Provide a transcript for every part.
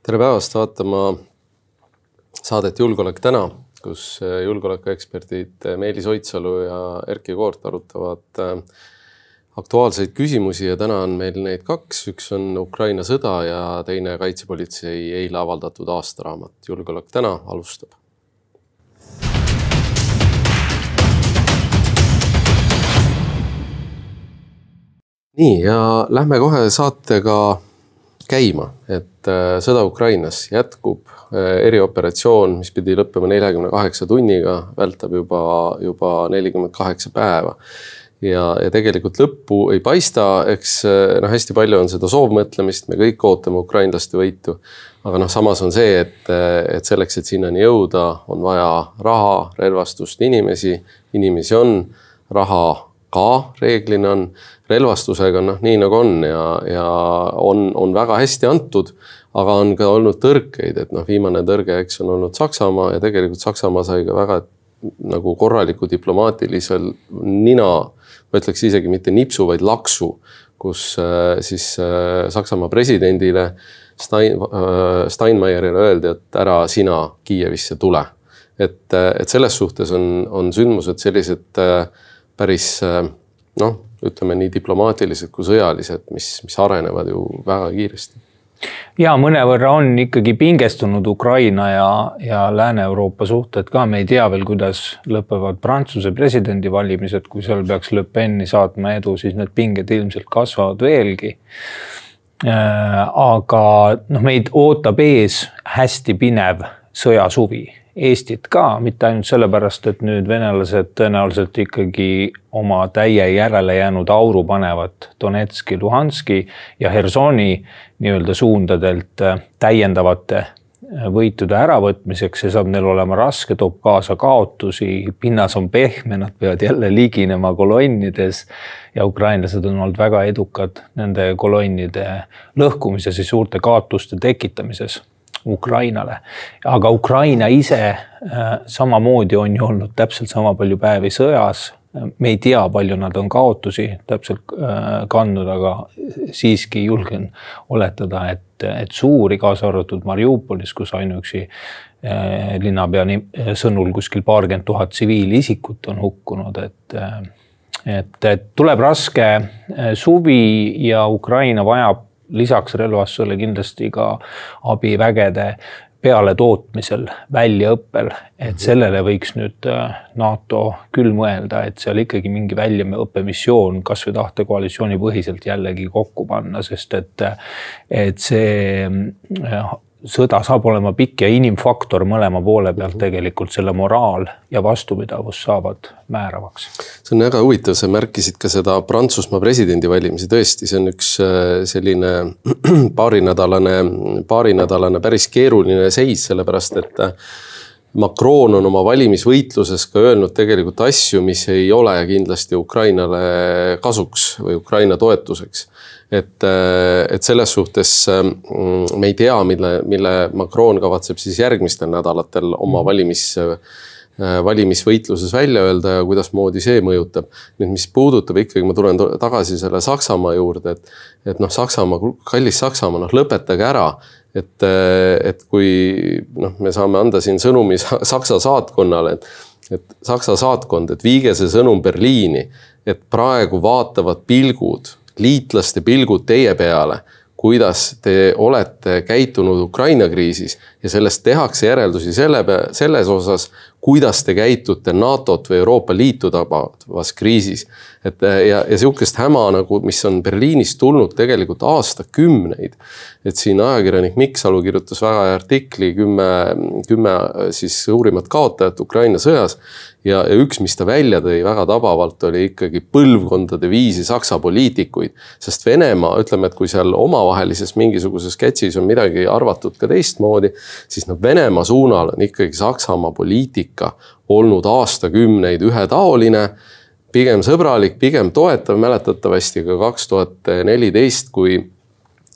tere päevast vaatama saadet Julgeolek täna, kus äh, julgeolekueksperdid äh, Meelis Oidsalu ja Erkki Koort arutavad äh, aktuaalseid küsimusi ja täna on meil neid kaks, üks on Ukraina sõda ja teine kaitsepolitsei eile avaldatud aastaraamat. julgeolek täna alustab. nii ja lähme kohe saatega käima, et äh, sõda Ukrainas jätkub, äh, erioperatsioon, mis pidi lõppema neljakümne kaheksa tunniga, vältab juba, juba nelikümmend kaheksa päeva. ja, ja tegelikult lõppu ei paista, eks äh, noh, hästi palju on seda soovmõtlemist, me kõik ootame ukrainlaste võitu. aga noh, samas on see, et, et selleks, et sinnani jõuda, on vaja raha, relvastust, inimesi, inimesi on, raha ka reeglina on relvastusega noh, nii nagu on ja, ja on, on väga hästi antud, aga on ka olnud tõrkeid, et noh, viimane tõrge, eks on olnud Saksamaa ja tegelikult Saksamaa sai ka väga nagu korraliku diplomaatilisel nina, ma ütleks isegi mitte nipsu, vaid laksu, kus äh, siis äh, Saksamaa presidendile Stein, äh, Steinmeierile öeldi, et ära sina Kiievisse tule. et, et selles suhtes on, on sündmused sellised päris noh ütleme nii diplomaatilised kui sõjalised, mis, mis arenevad ju väga kiiresti. Ja mõnevõrra on ikkagi pingestunud Ukraina ja, ja Lääne-Euroopa suhted ka, me ei tea veel, kuidas lõpevad Prantsuse presidendivalimised, kui seal peaks Le Peni saatma edu, siis need pinged ilmselt kasvavad veelgi. Äh, aga noh, meid ootab ees hästi pinev sõjasuvi Eestit ka, mitte ainult sellepärast, et nüüd venelased tõenäoliselt ikkagi oma täie järele jäänud auru panevad Donetski, Luhanski ja Hersoni nii-öelda suundadelt äh, täiendavate äh, võitude äravõtmiseks, see saab neil olema raske, toob kaasa kaotusi, pinnas on pehme, nad peavad jälle liginema kolonnides ja ukrainlased on olnud väga edukad nende kolonnide lõhkumises ja suurte kaotuste tekitamises Ukrainale. aga Ukraina ise äh, samamoodi on ju olnud täpselt sama palju päevi sõjas. me ei tea, palju nad on kaotusi täpselt äh, kandnud, aga siiski julgen oletada, et, et suuri, kaasa arvatud Mariupolis, kus ainuüksi äh, linnapea sõnul kuskil paarkümmend tuhat tsiviilisikut on hukkunud, et et, et tuleb raske suvi ja Ukraina vajab lisaks relvastusele kindlasti ka abivägede pealetootmisel, väljaõppel, et mhm. sellele võiks nüüd äh, NATO küll mõelda, et seal ikkagi mingi väljaõppemissioon kasvõi tahtekoalitsiooni põhiselt jällegi kokku panna, sest et, et see äh, sõda saab olema pikk ja inimfaktor mõlema poole pealt tegelikult selle moraal ja vastupidavus saavad määravaks. see on väga huvitav, sa märkisid ka seda Prantsusmaa presidendivalimisi, tõesti, see on üks äh, selline paarinädalane, paarinädalane päris keeruline seis, sellepärast et äh, Macron on oma valimisvõitluses ka öelnud tegelikult asju, mis ei ole kindlasti Ukrainale kasuks või Ukraina toetuseks et, äh, et selles suhtes mm, me ei tea, mille, mille Macron kavatseb siis järgmistel nädalatel oma mhm. valimis äh, valimisvõitluses välja öelda ja kuidasmoodi see mõjutab. nüüd, mis puudutab ikkagi, ma tulen tagasi selle Saksamaa juurde, et, et noh, Saksamaa, kallis Saksamaa, noh lõpetage ära. Et, äh, et kui noh, me saame anda siin sõnumi Saksa saatkonnale, et, et Saksa saatkond, et viige see sõnum Berliini, et praegu vaatavad pilgud liitlaste pilgud teie peale, kuidas te olete käitunud Ukraina kriisis ja sellest tehakse järeldusi selle, selles osas, kuidas te käitute NATO-t või Euroopa Liitu tabavas kriisis. et ja, ja sihukest häma nagu, mis on Berliinist tulnud tegelikult aastakümneid. et siin ajakirjanik Mikk Salu kirjutas väga hea artikli kümme, kümme siis suurimat kaotajat Ukraina sõjas. ja, ja üks, mis ta välja tõi väga tabavalt, oli ikkagi põlvkondade viisi Saksa poliitikuid. sest Venemaa, ütleme, et kui seal omavahelises mingisuguses sketšis on midagi arvatud ka teistmoodi, siis noh, Venemaa suunal on ikkagi Saksamaa poliitika poliitika olnud aastakümneid ühetaoline, pigem sõbralik, pigem toetav, mäletatavasti ka kaks tuhat neliteist, kui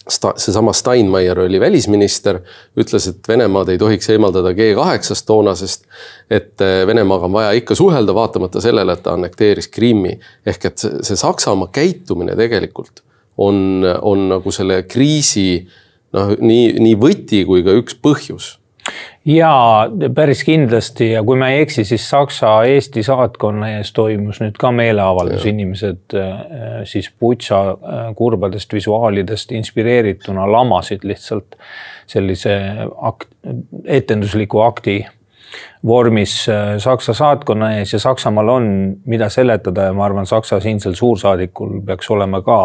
sta-, seesama Steinmeier oli välisminister, ütles, et Venemaad ei tohiks eemaldada G8-st toonasest, et eh, Venemaaga on vaja ikka suhelda, vaatamata sellele, et ta annekteeris Krimmi. ehk et see, see Saksamaa käitumine tegelikult on, on nagu selle kriisi noh, nii, nii võti kui ka üks põhjus ja päris kindlasti. Ja kui ma ei eksi, siis Saksa-Eesti saatkonna ees toimus nüüd ka meeleavaldus, inimesed äh, siis Butša äh, kurbadest visuaalidest inspireerituna lamasid lihtsalt sellise akt, etendusliku akti vormis äh, Saksa saatkonna ees. Ja Saksamaal on, mida seletada ja ma arvan, Saksa siinsel suursaadikul peaks olema ka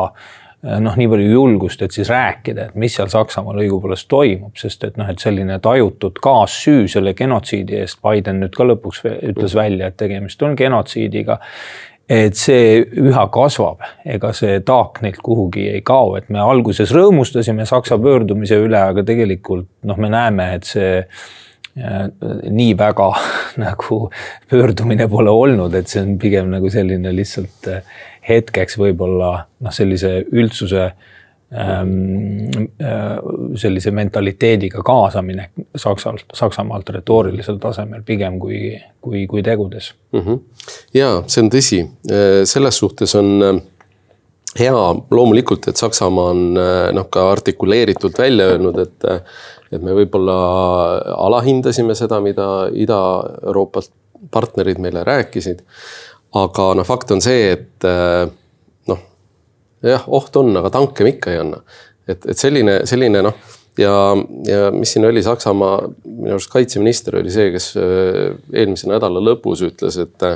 noh, nii palju julgust, et siis rääkida, et mis seal Saksamaal õigupoolest toimub, sest et noh, et selline tajutud kaassüü selle genotsiidi eest Biden nüüd ka lõpuks ütles välja, et tegemist on genotsiidiga. et see üha kasvab, ega see taak neilt kuhugi ei kao, et me alguses rõõmustasime Saksa pöördumise üle, aga tegelikult noh, me näeme, et see äh, nii väga nagu pöördumine pole olnud, et see on pigem nagu selline lihtsalt äh, hetkeks võib-olla noh, sellise üldsuse ähm, äh, sellise mentaliteediga kaasamine Saksalt, Saksamaalt retoorilisel tasemel pigem kui, kui, kui tegudes mm. -hmm. ja see on tõsi, äh, selles suhtes on äh, hea loomulikult, et Saksamaa on noh, ka artikuleeritult välja öelnud, et, et me võib-olla alahindasime seda, mida Ida-Euroopalt partnerid meile rääkisid aga noh, fakt on see, et äh, noh, jah, oht on, aga tanke me ikka ei anna. et, et selline, selline noh ja, ja mis siin oli Saksamaa, minu arust kaitseminister oli see, kes äh, eelmise nädala lõpus ütles, et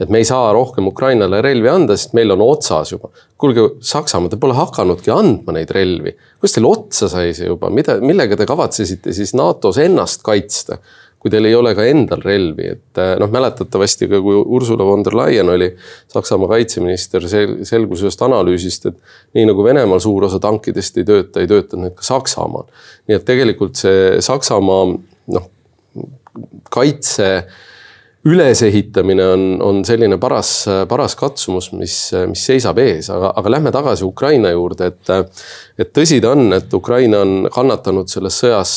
et me ei saa rohkem Ukrainale relvi anda, sest meil on otsas juba. kuulge, Saksamaa, te pole hakanudki andma neid relvi. kuidas teil otsa sai see juba, mida, millega te kavatsesite siis NATO-s ennast kaitsta? Kui teil ei ole ka endal relvi, et eh, noh, mäletatavasti ka kui Ursula von der Leyen oli Saksamaa kaitseminister, sel-, selgus ühest analüüsist, et nii nagu Venemaal suur osa tankidest ei tööta, ei töötanud need ka Saksamaal. nii et tegelikult see Saksamaa noh, kaitse ülesehitamine on, on selline paras, paras katsumus, mis, mis seisab ees, aga, aga lähme tagasi Ukraina juurde, et. et tõsi ta on, et Ukraina on kannatanud selles sõjas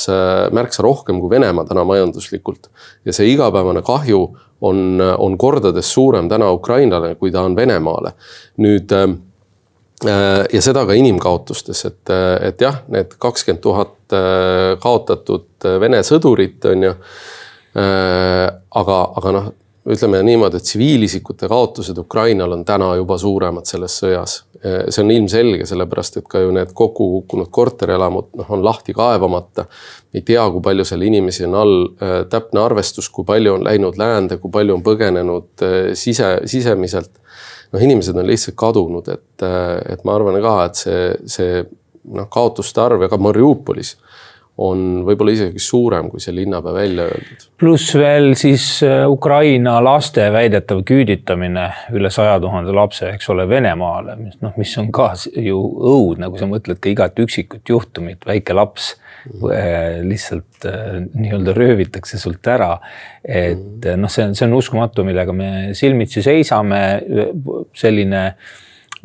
märksa rohkem kui Venemaa täna majanduslikult. ja see igapäevane kahju on, on kordades suurem täna Ukrainale, kui ta on Venemaale. nüüd ja seda ka inimkaotustes, et, et jah, need kakskümmend tuhat kaotatud Vene sõdurit on ju Äh, aga, aga noh, ütleme niimoodi, et tsiviilisikute kaotused Ukrainal on täna juba suuremad selles sõjas. Äh, see on ilmselge, sellepärast et ka ju need kokku kukkunud korterelamud noh, on lahti kaevamata. ei tea, kui palju seal inimesi on all, äh, täpne arvestus, kui palju on läinud läände, kui palju on põgenenud sise, sisemiselt. noh, inimesed on lihtsalt kadunud, et, et ma arvan ka, et see, see noh, kaotuste arv ja ka Mariupolis on võib-olla isegi suurem, kui see linnapea välja öeldud. pluss veel siis äh, Ukraina laste väidetav küüditamine üle saja tuhande lapse, eks ole, Venemaale, mis noh, mis on ka ju õudne, kui sa mõtled ka igat üksikut juhtumit, väike laps mm. lihtsalt äh, nii-öelda röövitakse sult ära. et mm. noh, see on, see on uskumatu, millega me silmitsi seisame, selline äh,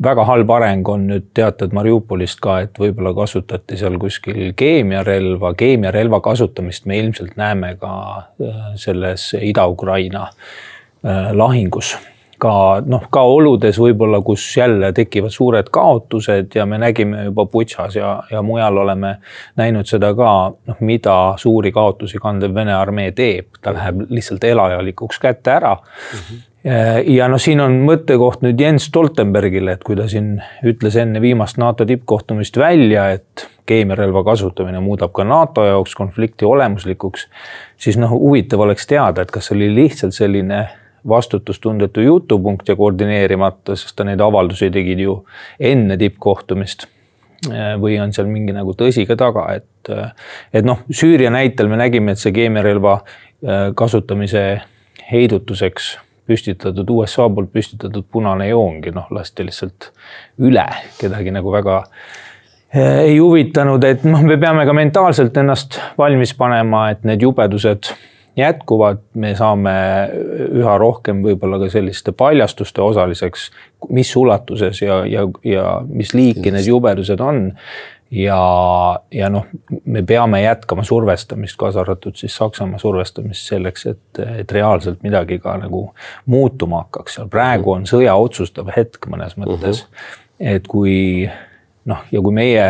väga halb areng on nüüd teatud Mariupolist ka, et võib-olla kasutati seal kuskil keemiarelva, keemiarelva kasutamist me ilmselt näeme ka äh, selles Ida-Ukraina äh, lahingus. Ka noh, ka oludes võib-olla, kus jälle tekivad suured kaotused ja me nägime juba Butšas ja, ja mujal oleme näinud seda ka, noh, mida suuri kaotusi kandev Vene armee teeb, ta läheb lihtsalt elajalikuks kätte ära. Mm. -hmm ja noh, siin on mõttekoht nüüd Jens Stoltenbergile, et kui ta siin ütles enne viimast NATO tippkohtumist välja, et keemiarelva kasutamine muudab ka NATO jaoks konflikti olemuslikuks, siis noh, huvitav oleks teada, et kas oli lihtsalt selline vastutustundetu jutupunkt ja koordineerimata, sest ta neid avaldusi tegid ju enne tippkohtumist. või on seal mingi nagu tõsi ka taga, et, et noh, Süüria näitel me nägime, et see keemiarelva kasutamise heidutuseks püstitatud, USA poolt püstitatud punane joongi, noh, lasti lihtsalt üle, kedagi nagu väga eh, ei huvitanud, et noh, me peame ka mentaalselt ennast valmis panema, et need jubedused jätkuvad, me saame üha rohkem võib-olla ka selliste paljastuste osaliseks, mis ulatuses ja, ja, ja mis liiki need jubedused on ja, ja noh, me peame jätkama survestamist, kaasa arvatud siis Saksamaa survestamist selleks, et, et reaalselt midagi ka nagu muutuma hakkaks seal. praegu on sõja otsustav hetk mõnes mõttes uh. -huh. et kui noh, ja kui meie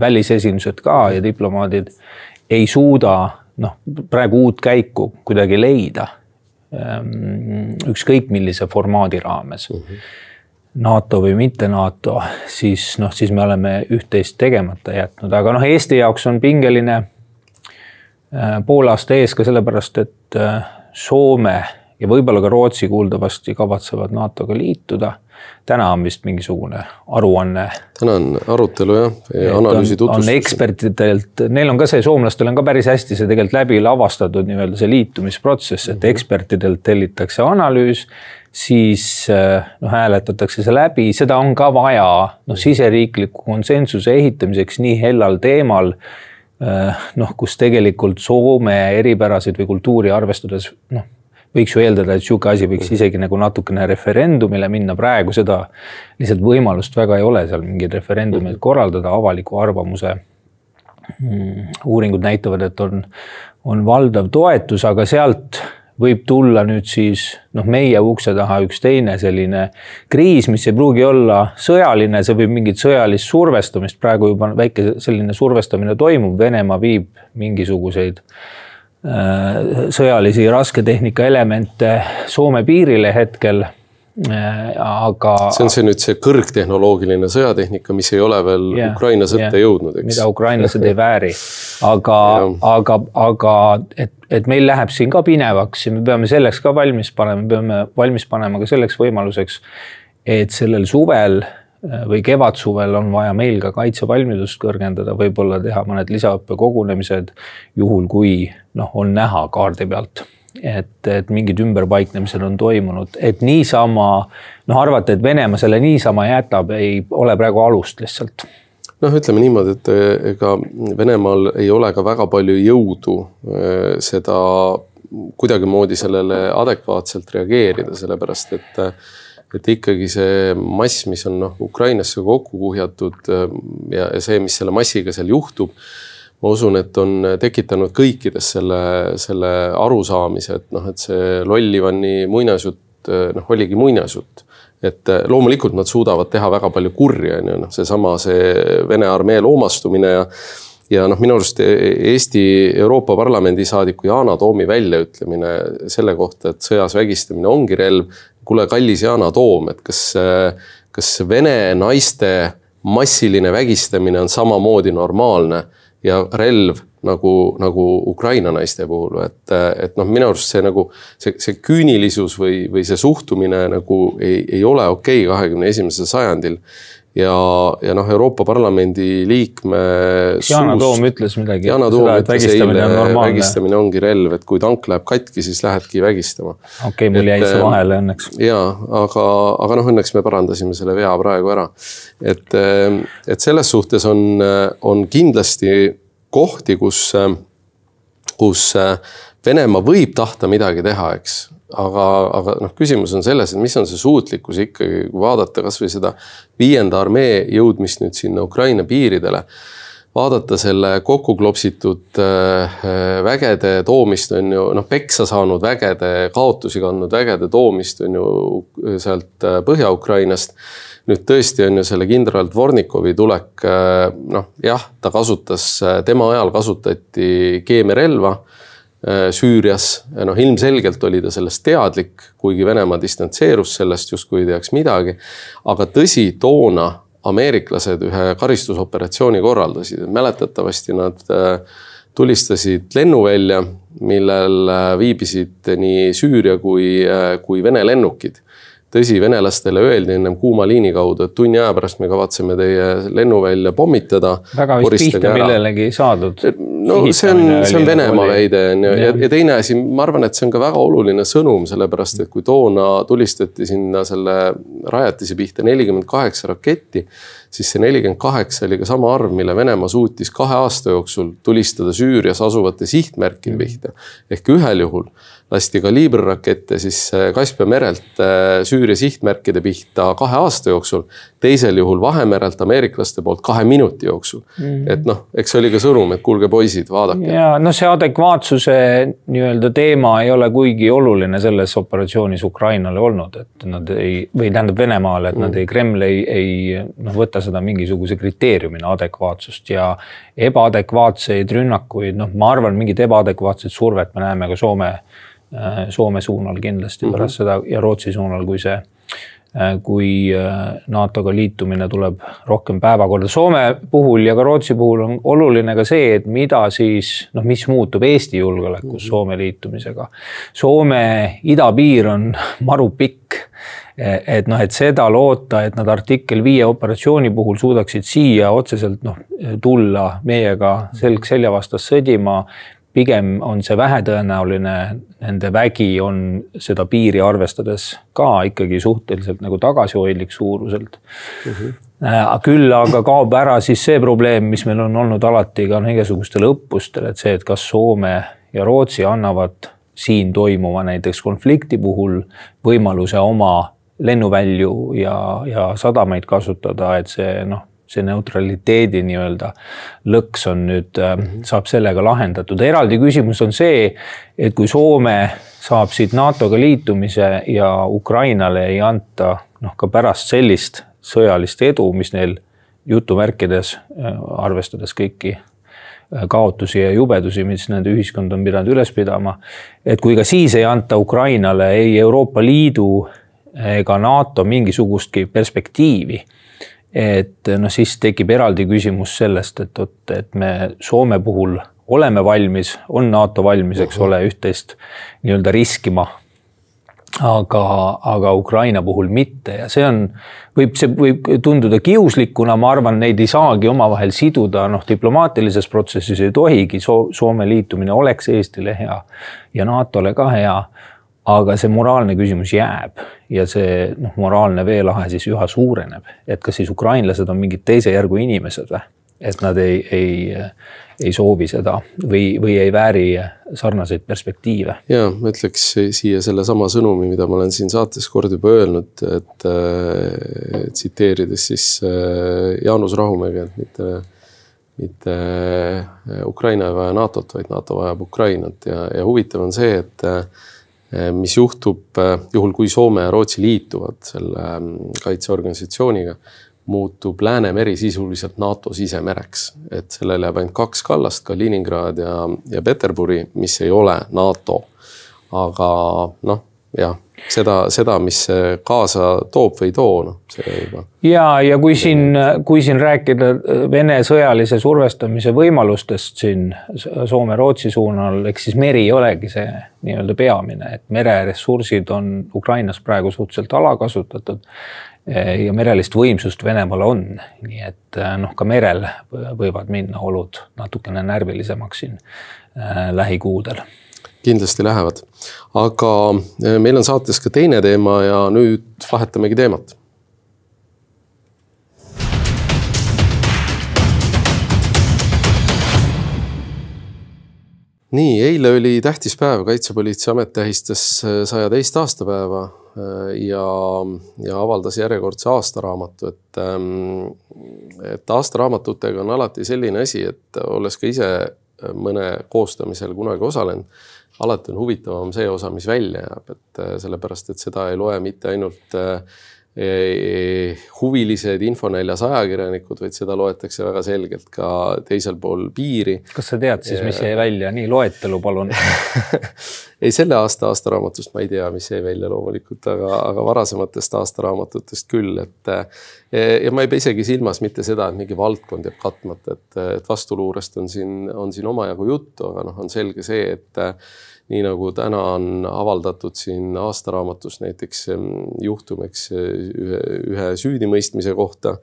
välisesindused ka ja diplomaadid ei suuda noh, praegu uut käiku kuidagi leida. Ükskõik millise formaadi raames mm. -hmm. NATO või mitte NATO, siis noh, siis me oleme üht-teist tegemata jätnud, aga noh, Eesti jaoks on pingeline pool aasta ees ka sellepärast, et Soome ja võib-olla ka Rootsi kuuldavasti kavatsevad NATO-ga liituda. Täna on vist mingisugune aruanne. täna on arutelu jah, analüüsi tutvustus. on ekspertidelt, neil on ka see, soomlastel on ka päris hästi see tegelikult läbi lavastatud nii-öelda see liitumisprotsess, et mhm. ekspertidelt tellitakse analüüs siis noh, hääletatakse see läbi, seda on ka vaja noh, siseriikliku konsensuse ehitamiseks nii hellal teemal noh, kus tegelikult Soome eripärasid või kultuuri arvestades noh, võiks ju eeldada, et sihuke asi võiks isegi nagu natukene referendumile minna, praegu seda lihtsalt võimalust väga ei ole seal mingeid referendumeid korraldada, avaliku arvamuse mm, uuringud näitavad, et on, on valdav toetus, aga sealt võib tulla nüüd siis noh, meie ukse taha üks teine selline kriis, mis ei pruugi olla sõjaline, see võib mingit sõjalist survestamist, praegu juba väike selline survestamine toimub, Venemaa viib mingisuguseid Äh, sõjalisi rasketehnika elemente Soome piirile hetkel äh, aga. see on see nüüd see kõrgtehnoloogiline sõjatehnika, mis ei ole veel yeah, Ukraina sõtta yeah, jõudnud, eks. mida ukrainlased ei vääri, aga aga, aga et, et meil läheb siin ka pinevaks ja me peame selleks ka valmis panema, peame valmis panema ka selleks võimaluseks, et sellel suvel Äh, või kevadsuvel on vaja meil ka kaitsevalmidust kõrgendada, võib-olla teha mõned lisaõppekogunemised, juhul kui noh, on näha kaardi pealt, et, et mingid ümberpaiknemised on toimunud, et niisama noh, arvata, et Venemaa selle niisama jätab, ei ole praegu alust lihtsalt. Noh, ütleme niimoodi, et ega Venemaal ei ole ka väga palju jõudu äh, seda kuidagimoodi sellele adekvaatselt reageerida, sellepärast et et ikkagi see mass, mis on noh, Ukrainasse kokku kuhjatud ähm, ja, ja see, mis selle massiga seal juhtub. ma usun, et on tekitanud kõikides selle, selle arusaamise, et noh, et see Lollivani muinasjutt äh, noh, oligi muinasjutt et äh, loomulikult nad suudavad teha väga palju kurja, on ju, noh, seesama see Vene armee loomastumine ja ja noh, minu arust Eesti Euroopa Parlamendi saadiku Yana Toomi väljaütlemine selle kohta, et sõjas vägistamine ongi relv, kuule, kallis Yana Toom, et kas, kas vene naiste massiline vägistamine on samamoodi normaalne ja relv nagu, nagu Ukraina naiste puhul, et, et noh, minu arust see nagu see, see küünilisus või, või see suhtumine nagu ei, ei ole okei kahekümne esimesel sajandil ja, ja noh, Euroopa Parlamendi liikme. Yana Toom ütles midagi. Yana Toom ütles eile, vägistamine ongi relv, et kui tank läheb katki, siis lähedki vägistama. okei okay,, mul jäi see vahele õnneks. ja, aga, aga noh, õnneks me parandasime selle vea praegu ära. et, et selles suhtes on, on kindlasti kohti, kus, kus Venemaa võib tahta midagi teha, eks aga, aga noh, küsimus on selles, et mis on see suutlikkus ikkagi, kui vaadata kasvõi seda viienda armee jõudmist nüüd sinna Ukraina piiridele. vaadata selle kokku klopsitud äh, vägede toomist on ju noh, peksa saanud vägede, kaotusi kandnud vägede toomist on ju sealt äh, Põhja-Ukrainast nüüd tõesti on ju selle kindral Dvornikovi tulek, äh, noh jah, ta kasutas, tema ajal kasutati keemiarelva Äh, Süürias, noh ilmselgelt oli ta sellest teadlik, kuigi Venemaa distantseerus sellest, justkui ei teaks midagi. aga tõsi, toona ameeriklased ühe karistusoperatsiooni korraldasid, mäletatavasti nad äh, tulistasid lennuvälja, millel äh, viibisid nii Süüria kui, kui Vene lennukid tõsi, venelastele öeldi ennem kuuma liini kaudu, et tunni aja pärast me kavatseme teie lennuvälja pommitada. väga vist pihta millelegi ei saadud. no see on, see on Venemaa väide on ju, ja, ja teine asi, ma arvan, et see on ka väga oluline sõnum, sellepärast et kui toona tulistati sinna selle rajatise pihta nelikümmend kaheksa raketti siis see nelikümmend kaheksa oli ka sama arv, mille Venemaa suutis kahe aasta jooksul tulistada Süürias asuvate sihtmärkide pihta. ehk ühel juhul lasti kaliibrirakette siis Kaspia merelt äh, Süüria sihtmärkide pihta kahe aasta jooksul. teisel juhul Vahemerelt ameeriklaste poolt kahe minuti jooksul mm. -hmm. et noh, eks see oli ka sõnum, et kuulge, poisid vaadake. ja noh, see adekvaatsuse nii-öelda teema ei ole kuigi oluline selles operatsioonis Ukrainale olnud, et nad ei, või tähendab Venemaale, et mm. nad ei, Kreml ei, ei noh, võta seda mingisuguse kriteeriumina adekvaatsust ja ebaadekvaatseid rünnakuid, noh, ma arvan, mingit ebaadekvaatset survet me näeme ka Soome, Soome suunal kindlasti mm -hmm. pärast seda ja Rootsi suunal, kui see Äh, kui äh, NATO-ga liitumine tuleb rohkem päevakorda. Soome puhul ja ka Rootsi puhul on oluline ka see, et mida siis noh, mis muutub Eesti julgeolekus mhm. Soome liitumisega. Soome idapiir on maru pikk et noh, et seda loota, et nad artikkel viie operatsiooni puhul suudaksid siia otseselt noh, tulla meiega selg selja vastas sõdima pigem on see vähetõenäoline, nende vägi on seda piiri arvestades ka ikkagi suhteliselt nagu tagasihoidlik suuruselt mm. -hmm. küll aga kaob ära siis see probleem, mis meil on olnud alati ka igasugustel õppustel, et see, et kas Soome ja Rootsi annavad siin toimuva näiteks konflikti puhul võimaluse oma lennuvälju ja, ja sadamaid kasutada, et see noh see neutraliteedi nii-öelda lõks on nüüd äh,, saab sellega lahendatud. eraldi küsimus on see, et kui Soome saab siit NATO-ga liitumise ja Ukrainale ei anta noh, ka pärast sellist sõjalist edu, mis neil jutumärkides äh,, arvestades kõiki äh, kaotusi ja jubedusi, mis nende ühiskond on pidanud üles pidama. et kui ka siis ei anta Ukrainale ei Euroopa Liidu ega NATO mingisugustki perspektiivi et noh, siis tekib eraldi küsimus sellest, et vot, et me Soome puhul oleme valmis, on NATO valmis, eks ole, üht-teist nii-öelda riskima. aga, aga Ukraina puhul mitte. Ja see on, võib, see võib tunduda kiuslikuna, ma arvan, neid ei saagi omavahel siduda, noh, diplomaatilises protsessis ei tohigi. So, Soome liitumine oleks Eestile hea ja NATO-le ka hea aga see moraalne küsimus jääb ja see noh, moraalne veelahe siis üha suureneb, et kas siis ukrainlased on mingid teise järgu inimesed või, et nad ei, ei, ei soovi seda või, või ei vääri sarnaseid perspektiive. ja ma ütleks siia sellesama sõnumi, mida ma olen siin saates kord juba öelnud, et äh, tsiteerides siis äh, Jaanus Rahumäge, et mitte mitte Ukraina ei vaja NATO-t, vaid NATO vajab Ukrainat. Ja, ja huvitav on see, et mis juhtub eh, juhul, kui Soome ja Rootsi liituvad selle mm, kaitseorganisatsiooniga, muutub Läänemeri sisuliselt NATO sisemereks, et sellele jääb ainult kaks kallast, Kaliningrad ja, ja Peterburi, mis ei ole NATO. aga noh, jah seda, seda, mis see kaasa toob või ei too, noh, see juba. ja, ja kui siin, kui siin rääkida Vene sõjalise survestamise võimalustest siin Soome-Rootsi suunal, eks siis meri ei olegi see nii-öelda peamine, et mereressursid on Ukrainas praegu suhteliselt alakasutatud ja merelist võimsust Venemaal on, nii et noh, ka merel võivad minna olud natukene närvilisemaks siin äh, lähikuudel kindlasti lähevad. aga eh, meil on saates ka teine teema ja nüüd vahetamegi teemat. nii, eile oli tähtis päev, Kaitsepolitseiamet tähistas eh, saja teist aastapäeva eh, ja, ja avaldas järjekordse aastaraamatu, et, ehm, et aastaraamatutega on alati selline asi, et olles ka ise mõne koostamisel kunagi osalenud, alati on huvitavam see osa, mis välja jääb, et äh, sellepärast, et seda ei loe mitte ainult äh, huvilised infonäljas ajakirjanikud, vaid seda loetakse väga selgelt ka teisel pool piiri. kas sa tead siis, mis jäi välja, nii loetelu palun ei, selle aasta aastaraamatust ma ei tea, mis jäi välja loomulikult, aga, aga varasematest aastaraamatutest küll, et. ja ma ei pea isegi silmas mitte seda, et mingi valdkond jääb katmata, et, et vastuluurest on siin, on siin omajagu juttu, aga noh, on selge see, et nii nagu täna on avaldatud siin aastaraamatus näiteks juhtum, eks ühe, ühe süüdimõistmise kohta,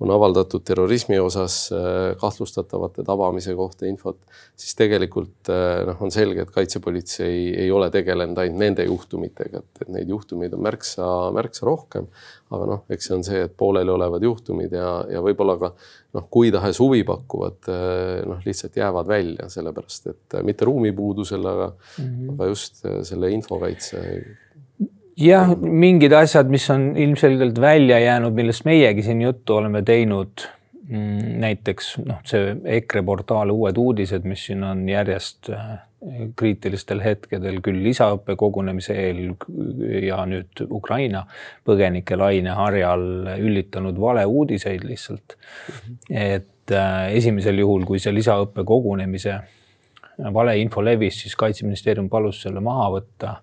on avaldatud terrorismi osas äh, kahtlustatavate tabamise kohta infot, siis tegelikult äh, noh, on selge, et kaitsepolitsei ei ole tegelenud ainult nende juhtumitega, et, et neid juhtumeid on märksa, märksa rohkem. aga noh, eks see on see, et pooleliolevad juhtumid ja, ja võib-olla ka noh, kui tahes huvi pakuvad, äh, noh, lihtsalt jäävad välja, sellepärast et mitte ruumipuudusel, aga mm, -hmm. aga just selle infokaitse jah, mingid asjad, mis on ilmselgelt välja jäänud, millest meiegi siin juttu oleme teinud. mm, näiteks noh, see EKRE portaal Uued uudised, mis siin on järjest äh, kriitilistel hetkedel küll lisaõppe kogunemise eel ja nüüd Ukraina põgenike laineharjal üllitanud valeuudiseid lihtsalt. et äh, esimesel juhul, kui see lisaõppe kogunemise valeinfo levis, siis kaitseministeerium palus selle maha võtta.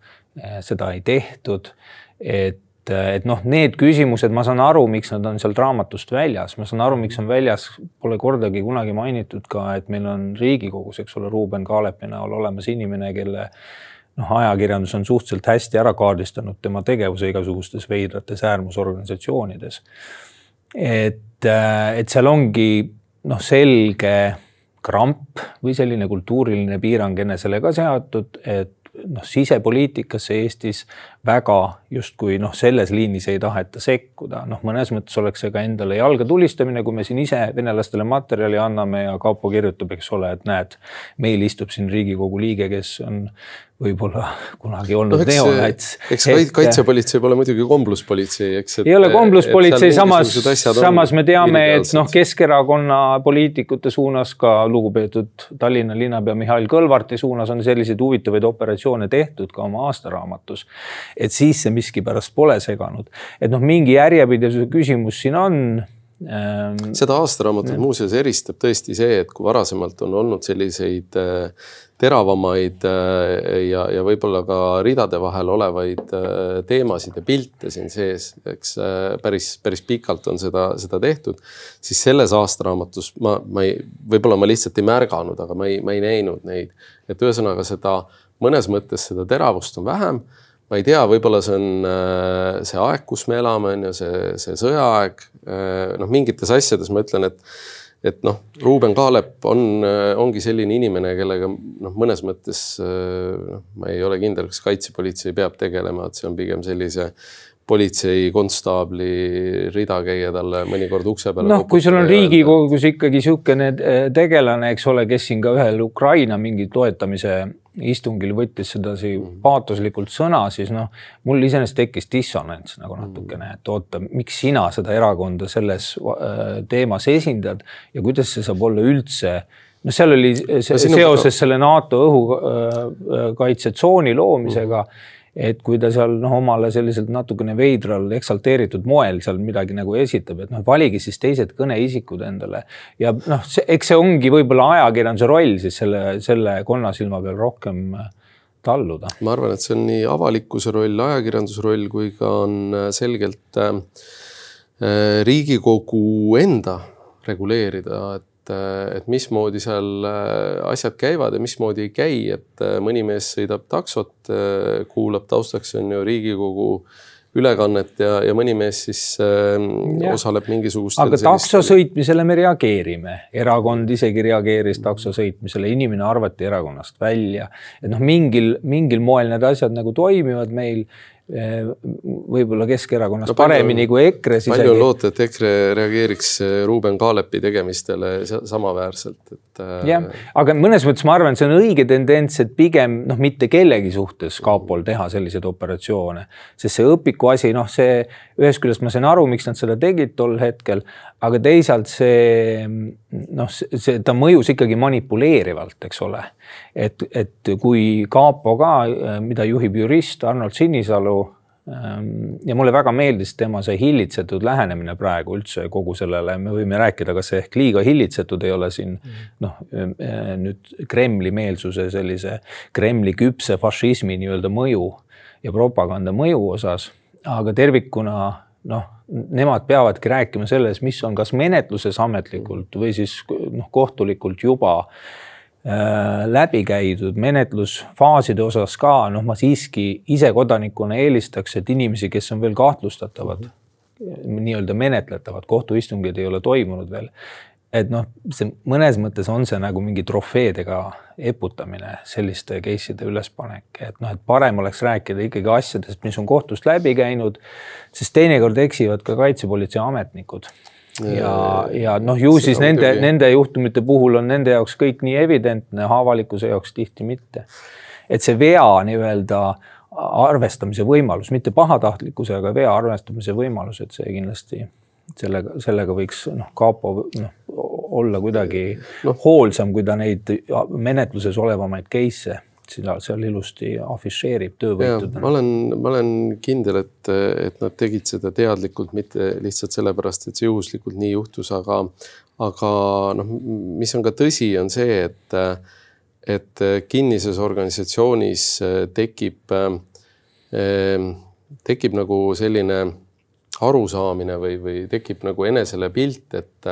Seda ei tehtud, et et noh, need küsimused, ma saan aru, miks nad on sealt raamatust väljas, ma saan aru, miks on väljas, pole kordagi kunagi mainitud ka, et meil on Riigikogus, eks ole, Ruuben Kaalepi näol olemas inimene, kelle noh, ajakirjandus on suhteliselt hästi ära kaardistanud tema tegevuse igasugustes veidrates äärmusorganisatsioonides. et, et seal ongi noh, selge kramp või selline kultuuriline piirang enesele ka seatud, et noh, sisepoliitikasse Eestis väga justkui noh, selles liinis ei taheta sekkuda, noh, mõnes mõttes oleks see ka endale jalga tulistamine, kui me siin ise venelastele materjali anname ja kapo kirjutab, eks ole, et näed, meil istub siin Riigikogu liige, kes on võib-olla kunagi olnud no, neonats. eks et, kaitsepolitsei pole muidugi kombluspolitsei, eks. ei ole kombluspolitsei, samas, samas me teame, et noh, Keskerakonna poliitikute suunas ka lugupeetud Tallinna linnapea Mihhail Kõlvarti suunas on selliseid huvitavaid operatsioone tehtud ka oma aastaraamatus. Et siis see miskipärast pole seganud, et noh, mingi järjepidevuse küsimus siin on ähm,. seda aastaraamatut muuseas eristab tõesti see, et kui varasemalt on olnud selliseid äh, teravamaid äh, ja, ja võib-olla ka ridade vahel olevaid äh, teemasid ja pilte siin sees, eks päris, päris pikalt on seda, seda tehtud. siis selles aastaraamatus ma, ma ei, võib-olla ma lihtsalt ei märganud, aga ma ei, ma ei näinud neid. et ühesõnaga seda mõnes mõttes seda teravust on vähem. Ma ei tea, võib-olla see on see aeg, kus me elame, on ju see, see sõjaaeg. noh, mingites asjades ma ütlen, et et noh, Ruuben Kaalep on, äh, ongi selline inimene, kellega noh, mõnes mõttes äh, noh, ma ei ole kindel, kas kaitsepolitsei peab tegelema, et see on pigem sellise politsei konstaabli rida käia talle mõnikord ukse peale. noh, kui sul on Riigikogus ikkagi niisugune äh, tegelane, eks ole, kes siin ka ühel Ukraina mingi toetamise istungil võttis sedasi mhm. paatoslikult sõna, siis noh, mul iseenesest tekkis dissonants nagu mhm. natukene, et oota, miks sina seda erakonda selles äh, teemas esindad ja kuidas see saab olla üldse noh, seal oli see, seoses selle NATO õhukaitsetsooni loomisega mm. -hmm et kui ta seal noh, omale selliselt natukene veidral eksalteeritud moel seal midagi nagu esitab, et noh, valige siis teised kõneisikud endale ja noh, eks see ongi võib-olla ajakirjanduse roll siis selle, selle konnasilma peal rohkem äh, talluda. ma arvan, et see on nii avalikkuse roll, ajakirjanduse roll kui ka on äh, selgelt äh, äh, Riigikogu enda reguleerida, et et, et mismoodi seal äh, asjad käivad ja mismoodi ei käi, et äh, mõni mees sõidab taksot, äh, kuulab taustaks on ju Riigikogu ülekannet ja, ja mõni mees siis äh, osaleb mingisugustel. aga takso sõitmisele me reageerime, erakond isegi reageeris takso sõitmisele, inimene arvati erakonnast välja. et noh, mingil, mingil moel need asjad nagu toimivad meil võib-olla Keskerakonnas no, paremini kui EKRE. palju on loota, et EKRE reageeriks Ruuben Kaalepi tegemistele samaväärselt, et. Äh, jah, aga mõnes mõttes ma arvan, see on õige tendents, et pigem noh, mitte kellegi suhtes kapol teha selliseid operatsioone, sest see õpiku asi, noh, see ühest küljest ma sain aru, miks nad seda tegid tol hetkel, aga teisalt see noh, see, ta mõjus ikkagi manipuleerivalt, eks ole. et, et kui kapo ka, mida juhib jurist Arnold Sinisalu ja mulle väga meeldis tema see hillitsetud lähenemine praegu üldse kogu sellele, me võime rääkida, kas see ehk liiga hillitsetud ei ole siin mm. noh, äh, nüüd Kremli meelsuse sellise Kremli küpse fašismi nii-öelda mõju ja propaganda mõju osas, aga tervikuna noh nemad peavadki rääkima selles, mis on kas menetluses ametlikult või siis noh, kohtulikult juba äh, läbi käidud menetlusfaaside osas ka, noh, ma siiski ise kodanikuna eelistaks, et inimesi, kes on veel kahtlustatavad -hmm. nii-öelda menetletavad, kohtuistungid ei ole toimunud veel, et noh, see mõnes mõttes on see nagu mingi trofeedega eputamine, selliste case'ide ülespanek, et noh, et parem oleks rääkida ikkagi asjadest, mis on kohtust läbi käinud, sest teinekord eksivad ka kaitsepolitsei ametnikud ja, ja noh, ju siis nende, nende juhtumite puhul on nende jaoks kõik nii evidentne, avalikkuse jaoks tihti mitte. et see vea nii-öelda arvestamise võimalus, mitte pahatahtlikkuse, aga vea arvestamise võimalus, et see kindlasti sellega, sellega võiks noh, kapo noh, olla kuidagi no. hoolsam, kui ta neid menetluses olevamaid case'e seda seal ilusti afišeerib töövõitudena. ma olen, ma olen kindel, et, et nad tegid seda teadlikult, mitte lihtsalt sellepärast, et see juhuslikult nii juhtus, aga, aga noh, mis on ka tõsi, on see, et, et kinnises organisatsioonis tekib, tekib nagu selline arusaamine või, või tekib nagu enesele pilt, et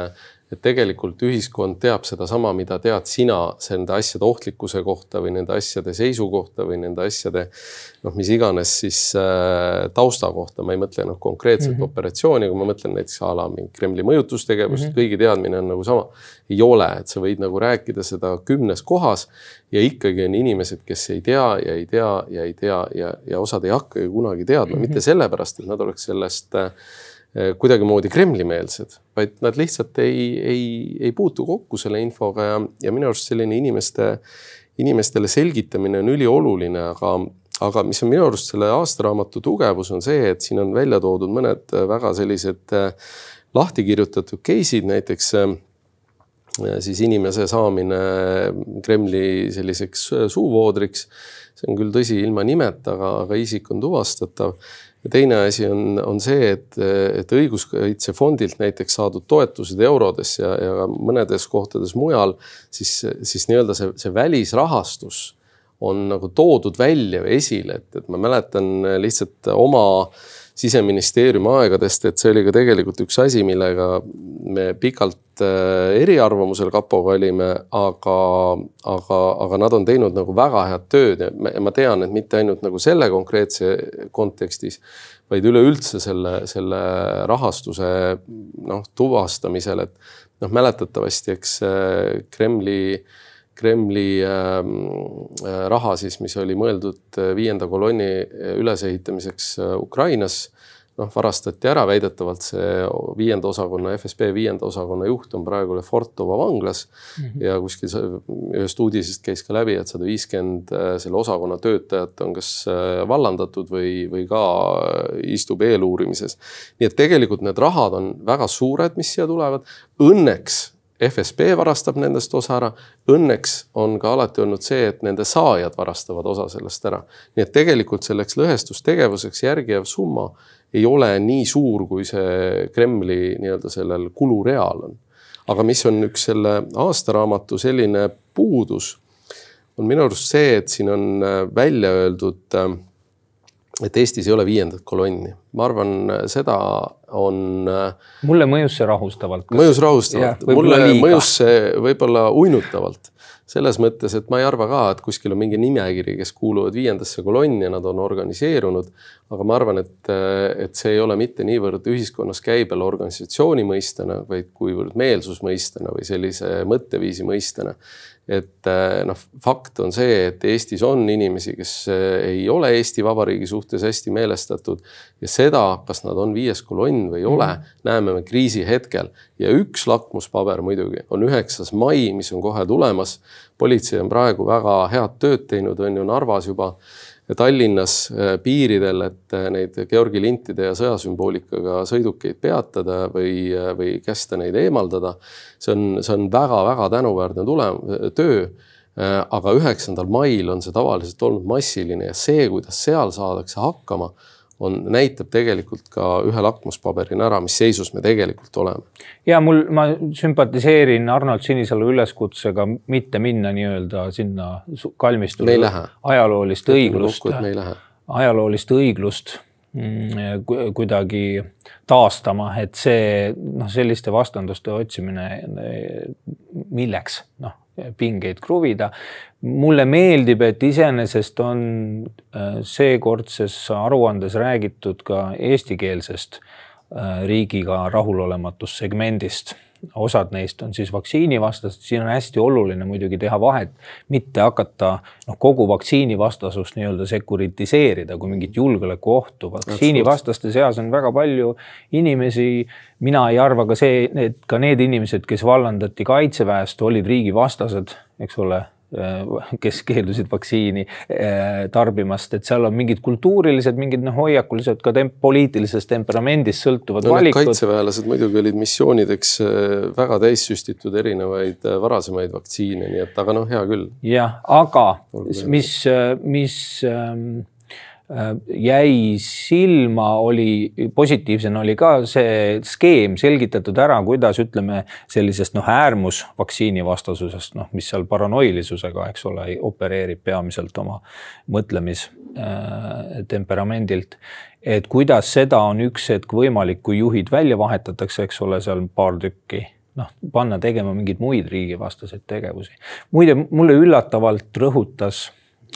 et tegelikult ühiskond teab sedasama, mida tead sina nende asjade ohtlikkuse kohta või nende asjade seisu kohta või nende asjade noh, mis iganes siis äh, tausta kohta, ma ei mõtle noh konkreetset mm -hmm. operatsiooni, aga ma mõtlen näiteks a la mingi Kremli mõjutustegevust mm, -hmm. kõigi teadmine on nagu sama. ei ole, et sa võid nagu rääkida seda kümnes kohas ja ikkagi on inimesed, kes ei tea ja ei tea ja ei tea ja, ja osad ei hakkagi kunagi teadma mm, -hmm. mitte sellepärast, et nad oleks sellest äh, kuidagimoodi Kremli-meelsed, vaid nad lihtsalt ei, ei, ei puutu kokku selle infoga ja, ja minu arust selline inimeste, inimestele selgitamine on ülioluline, aga, aga mis on minu arust selle aastaraamatu tugevus, on see, et siin on välja toodud mõned väga sellised eh, lahti kirjutatud case'id, näiteks eh, siis inimese saamine Kremli selliseks suuvoodriks. See on küll tõsi ilma nimeta, aga, aga isik on tuvastatav. Ja teine asi on, on see, et, et õiguskaitsefondilt näiteks saadud toetused eurodes ja, ja mõnedes kohtades mujal, siis, siis nii-öelda see, see välisrahastus on nagu toodud välja või esile, et, et ma mäletan lihtsalt oma siseministeeriumi aegadest, et see oli ka tegelikult üks asi, millega me pikalt äh, eriarvamusel kapoga olime, aga, aga, aga nad on teinud nagu väga head tööd ja ma tean, et mitte ainult nagu selle konkreetse kontekstis, vaid üleüldse selle, selle rahastuse noh, tuvastamisel, et noh, mäletatavasti, eks äh, Kremli äh, Kremli ähm, äh, raha siis, mis oli mõeldud äh, viienda kolonni äh, ülesehitamiseks Ukrainas, noh, varastati ära, väidetavalt see viienda osakonna, FSB viienda osakonna juht on praegu Lefortova vanglas mm -hmm. ja kuskil ühest uudisest käis ka läbi, et sada viiskümmend selle osakonna töötajat on kas vallandatud või, või ka istub eeluurimises. nii et tegelikult need rahad on väga suured, mis siia tulevad. Õnneks FSB varastab nendest osa ära. Õnneks on ka alati olnud see, et nende saajad varastavad osa sellest ära. nii et tegelikult selleks lõhestustegevuseks järgi jääv summa ei ole nii suur, kui see Kremli nii-öelda sellel kulureal on. aga mis on üks selle aastaraamatu selline puudus, on minu arust see, et siin on välja öeldud äh, et Eestis ei ole viiendat kolonni, ma arvan, seda on. mulle mõjus see rahustavalt. mõjus rahustavalt, mulle liiga. mõjus see võib-olla uinutavalt selles mõttes, et ma ei arva ka, et kuskil on mingi nimekiri, kes kuuluvad viiendasse kolonni ja nad on organiseerunud. aga ma arvan, et, et see ei ole mitte niivõrd ühiskonnas käibel organisatsiooni mõistena, vaid kuivõrd meelsusmõistena või sellise mõtteviisi mõistena et eh, noh, fakt on see, et Eestis on inimesi, kes eh, ei ole Eesti Vabariigi suhtes hästi meelestatud ja seda, kas nad on viies kolonn või ei ole mm, -hmm. näeme me kriisi hetkel. ja üks lakmuspaber muidugi on üheksas mai, mis on kohe tulemas. politsei on praegu väga head tööd teinud, on ju Narvas juba Tallinnas äh, piiridel, et äh, neid Georgi lintide ja sõjasümboolikaga sõidukeid peatada või, äh, või kästa neid eemaldada. see on, see on väga-väga tänuväärne tulem-, töö. aga üheksandal mail on see tavaliselt olnud massiline ja see, kuidas seal saadakse hakkama on, näitab tegelikult ka ühe lakmuspaberina ära, mis seisus me tegelikult oleme. ja mul, ma sümpatiseerin Arnold Sinisalu üleskutsega mitte minna nii-öelda sinna kalmistule ajaloolist õiglust, ajaloolist õiglust mm, kuidagi taastama, et see noh, selliste vastanduste otsimine milleks, noh pingeid kruvida. mulle meeldib, et iseenesest on äh, seekordses aruandes räägitud ka eestikeelsest äh, riigiga rahulolematus-segmendist osad neist on siis vaktsiinivastased, siin on hästi oluline muidugi teha vahet, mitte hakata noh, kogu vaktsiinivastasust nii-öelda sekuritiseerida kui mingit julgeolekuohtu. vaktsiinivastaste seas on väga palju inimesi. mina ei arva ka see, et ka need inimesed, kes vallandati kaitseväest, olid riigivastased, eks ole kes keeldusid vaktsiini tarbimast, et seal on mingid kultuurilised, mingid noh, hoiakulised ka tem poliitilisest temperamendist sõltuvad no, valikud. kaitseväelased muidugi olid missioonideks väga täissüstitud erinevaid varasemaid vaktsiine, nii et aga noh, hea küll. jah, aga mis, mis ähm, Äh, jäi silma, oli positiivsena oli ka see skeem selgitatud ära, kuidas ütleme sellisest noh, äärmusvaktsiini vastasusest, noh, mis seal paranoilisusega, eks ole, opereerib peamiselt oma mõtlemistemperamendilt äh,. et kuidas seda on üks hetk võimalik, kui juhid välja vahetatakse, eks ole, seal paar tükki noh, panna tegema mingeid muid riigivastaseid tegevusi. muide, mulle üllatavalt rõhutas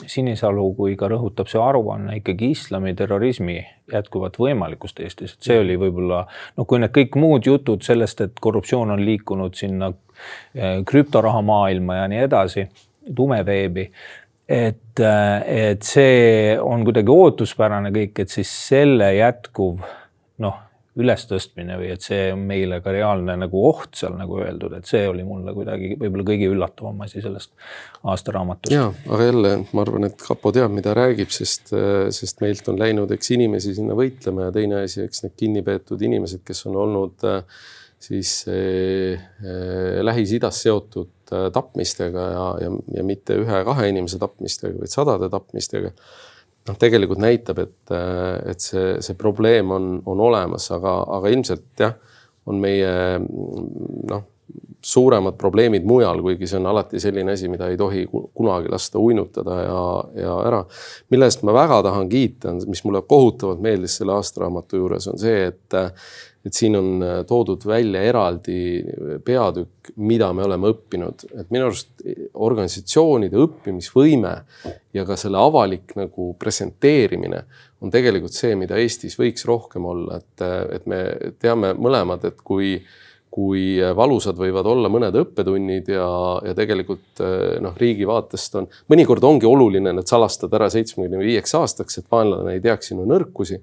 Sinisalu kui ka rõhutab see aruanne ikkagi islami terrorismi jätkuvat võimalikkust Eestis, et see oli võib-olla noh, kui need kõik muud jutud sellest, et korruptsioon on liikunud sinna eh, krüptoraha maailma ja nii edasi, tumeveebi, et, eh, et see on kuidagi ootuspärane kõik, et siis selle jätkuv noh ülestõstmine või et see on meile ka reaalne nagu oht seal nagu öeldud, et see oli mulle kuidagi võib-olla kõige üllatavam asi sellest aastaraamatust. ja, aga jälle ma arvan, et kapo teab, mida räägib, sest, sest meilt on läinud, eks inimesi sinna võitlema ja teine asi, eks need kinnipeetud inimesed, kes on olnud siis eh, Lähis-Idas seotud tapmistega ja, ja, ja mitte ühe-kahe inimese tapmistega, vaid sadade tapmistega noh, tegelikult näitab, et, et see, see probleem on, on olemas, aga, aga ilmselt jah, on meie noh, suuremad probleemid mujal, kuigi see on alati selline asi, mida ei tohi kunagi lasta uinutada ja, ja ära. mille eest ma väga tahan kiita, mis mulle kohutavalt meeldis selle aastaraamatu juures, on see, et et siin on äh, toodud välja eraldi peatükk, mida me oleme õppinud, et minu arust organisatsioonide õppimisvõime ja ka selle avalik nagu presenteerimine on tegelikult see, mida Eestis võiks rohkem olla, et, et me teame mõlemad, et kui kui valusad võivad olla mõned õppetunnid ja, ja tegelikult noh, riigi vaatest on, mõnikord ongi oluline need salastada ära seitsmekümne viieks aastaks, et vaenlane ei teaks sinu nõrkusi.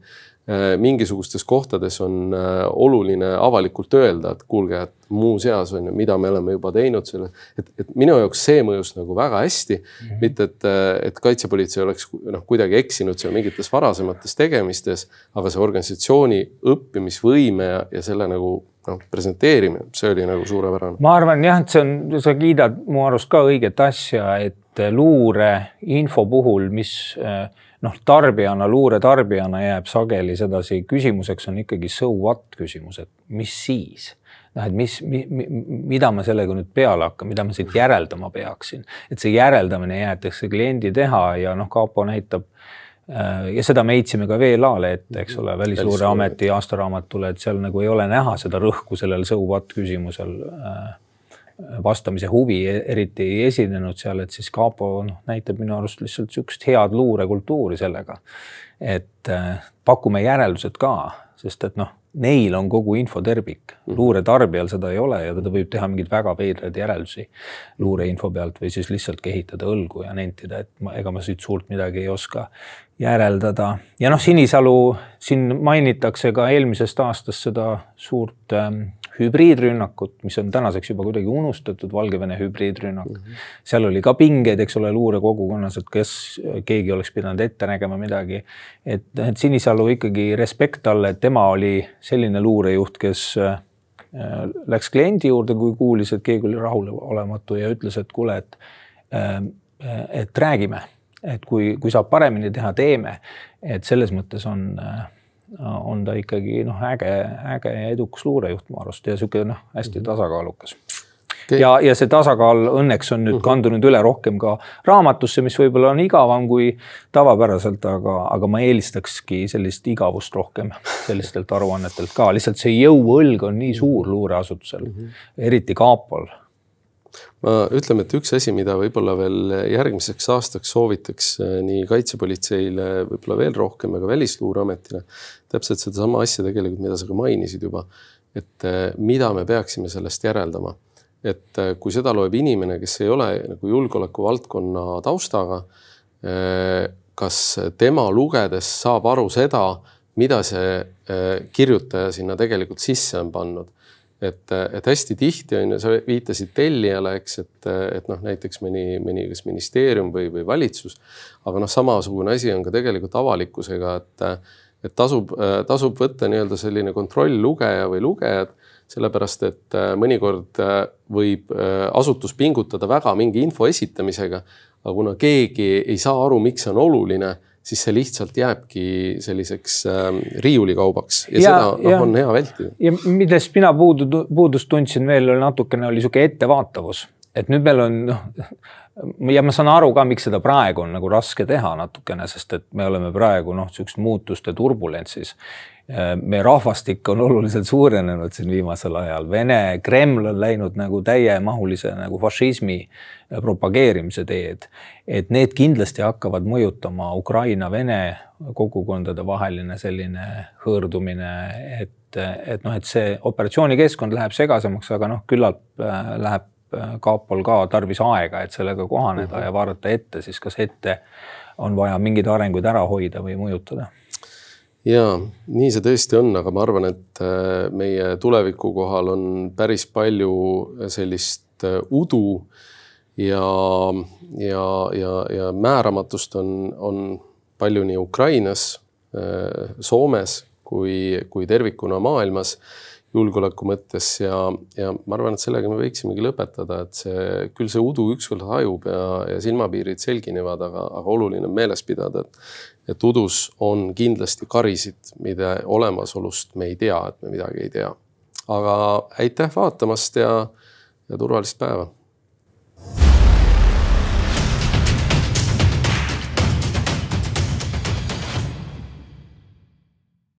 Äh, mingisugustes kohtades on äh, oluline avalikult öelda, et kuulge, et muuseas on ju, mida me oleme juba teinud selle, et, et minu jaoks see mõjus nagu väga hästi mm. -hmm. mitte, et, et kaitsepolitsei oleks noh, kuidagi eksinud seal mingites varasemates tegemistes, aga see organisatsiooni õppimisvõime ja, ja selle nagu noh, presenteerimine, see oli nagu suurepärane. ma arvan jah, et see on, sa kiidad mu arust ka õiget asja, et luureinfo puhul, mis äh, noh, tarbijana, luuretarbijana jääb sageli sedasi, küsimuseks on ikkagi so what küsimus, et mis siis? Noh, et mis mi,, mi, mida ma sellega nüüd peale hakkan, mida ma siit järeldama peaksin, et see järeldamine jäetakse kliendi teha ja noh, kapo näitab äh, ja seda me heitsime ka VLA-le ette, eks ole, Välisluureameti aastaraamatule, et seal nagu ei ole näha seda rõhku sellel so what küsimusel äh, vastamise huvi eriti ei esinenud seal, et siis kapo noh, näitab minu arust lihtsalt niisugust head luurekultuuri sellega. et äh, pakume järeldused ka, sest et noh, neil on kogu info tervik, mhm. luuretarbijal seda ei ole ja ta võib teha mingeid väga veidraid järeldusi luureinfo pealt või siis lihtsalt kehitada õlgu ja nentida, et ma, ega ma siit suurt midagi ei oska järeldada. ja noh, Sinisalu siin mainitakse ka eelmisest aastast seda suurt ähm, hübriidrünnakut, mis on tänaseks juba kuidagi unustatud, Valgevene hübriidrünnak mm. -hmm. seal oli ka pingeid, eks ole, luurekogukonnas, et kes, keegi oleks pidanud ette nägema midagi. et, et Sinisalu ikkagi respekt talle, et tema oli selline luurejuht, kes äh, läks kliendi juurde, kui kuulis, et keegi oli rahulolematu ja ütles, et kuule, et äh,, et räägime, et kui, kui saab paremini teha, teeme. et selles mõttes on äh, on ta ikkagi noh, äge, äge ja edukas luurejuht mu arust ja sihuke noh, hästi mhm. tasakaalukas okay.. ja, ja see tasakaal õnneks on nüüd mhm. kandunud üle rohkem ka raamatusse, mis võib-olla on igavam kui tavapäraselt, aga, aga ma eelistakski sellist igavust rohkem sellistelt aruannetelt ka, lihtsalt see jõuõlg on nii suur luureasutusel mm, -hmm. eriti kapol ma ütleme, et üks asi, mida võib-olla veel järgmiseks aastaks soovitaks äh, nii kaitsepolitseile, võib-olla veel rohkem, aga Välisluureametile, täpselt sedasama asja tegelikult, mida sa ka mainisid juba, et äh, mida me peaksime sellest järeldama. et äh, kui seda loeb inimene, kes ei ole nagu julgeoleku valdkonna taustaga, kas tema lugedes saab aru seda, mida see kirjutaja sinna tegelikult sisse on pannud et, et hästi tihti on ju, sa viitasid tellijale, eks, et, et noh, näiteks mõni, mõni kas ministeerium või, või valitsus. aga noh, samasugune asi on ka tegelikult avalikkusega, et, et tasub, tasub võtta nii-öelda selline kontrolllugeja või lugejad sellepärast et mõnikord võib asutus pingutada väga mingi info esitamisega, aga kuna keegi ei saa aru, miks see on oluline, siis see lihtsalt jääbki selliseks äh, riiulikaubaks. Ja, ja seda noh, on hea vältida. ja millest mina puudu, puudust tundsin veel natukene oli niisugune ettevaatavus, et nüüd meil on noh, ja ma saan aru ka, miks seda praegu on nagu raske teha natukene, sest et me oleme praegu noh, niisugust muutuste turbulentsis meie rahvastik on oluliselt suurenenud siin viimasel ajal, Vene, Kreml on läinud nagu täiemahulise nagu fašismi propageerimise teed. et need kindlasti hakkavad mõjutama Ukraina-Vene kogukondade vaheline selline hõõrdumine, et, et noh, et see operatsioonikeskkond läheb segasemaks, aga noh, küllap äh, läheb äh, kapol ka tarvis aega, et sellega kohaneda mm -hmm. ja vaadata ette siis, kas ette on vaja mingeid arenguid ära hoida või mõjutada ja nii see tõesti on, aga ma arvan, et äh, meie tuleviku kohal on päris palju sellist äh, udu ja, ja, ja, ja määramatust on, on palju nii Ukrainas, äh, Soomes kui, kui tervikuna maailmas julgeoleku mõttes ja, ja ma arvan, et sellega me võiksimegi lõpetada, et see, küll see udu ükskord hajub ja, ja silmapiirid selginevad, aga, aga oluline on meeles pidada, et et udus on kindlasti karisid, mida olemasolust me ei tea, et me midagi ei tea. aga aitäh vaatamast ja, ja turvalist päeva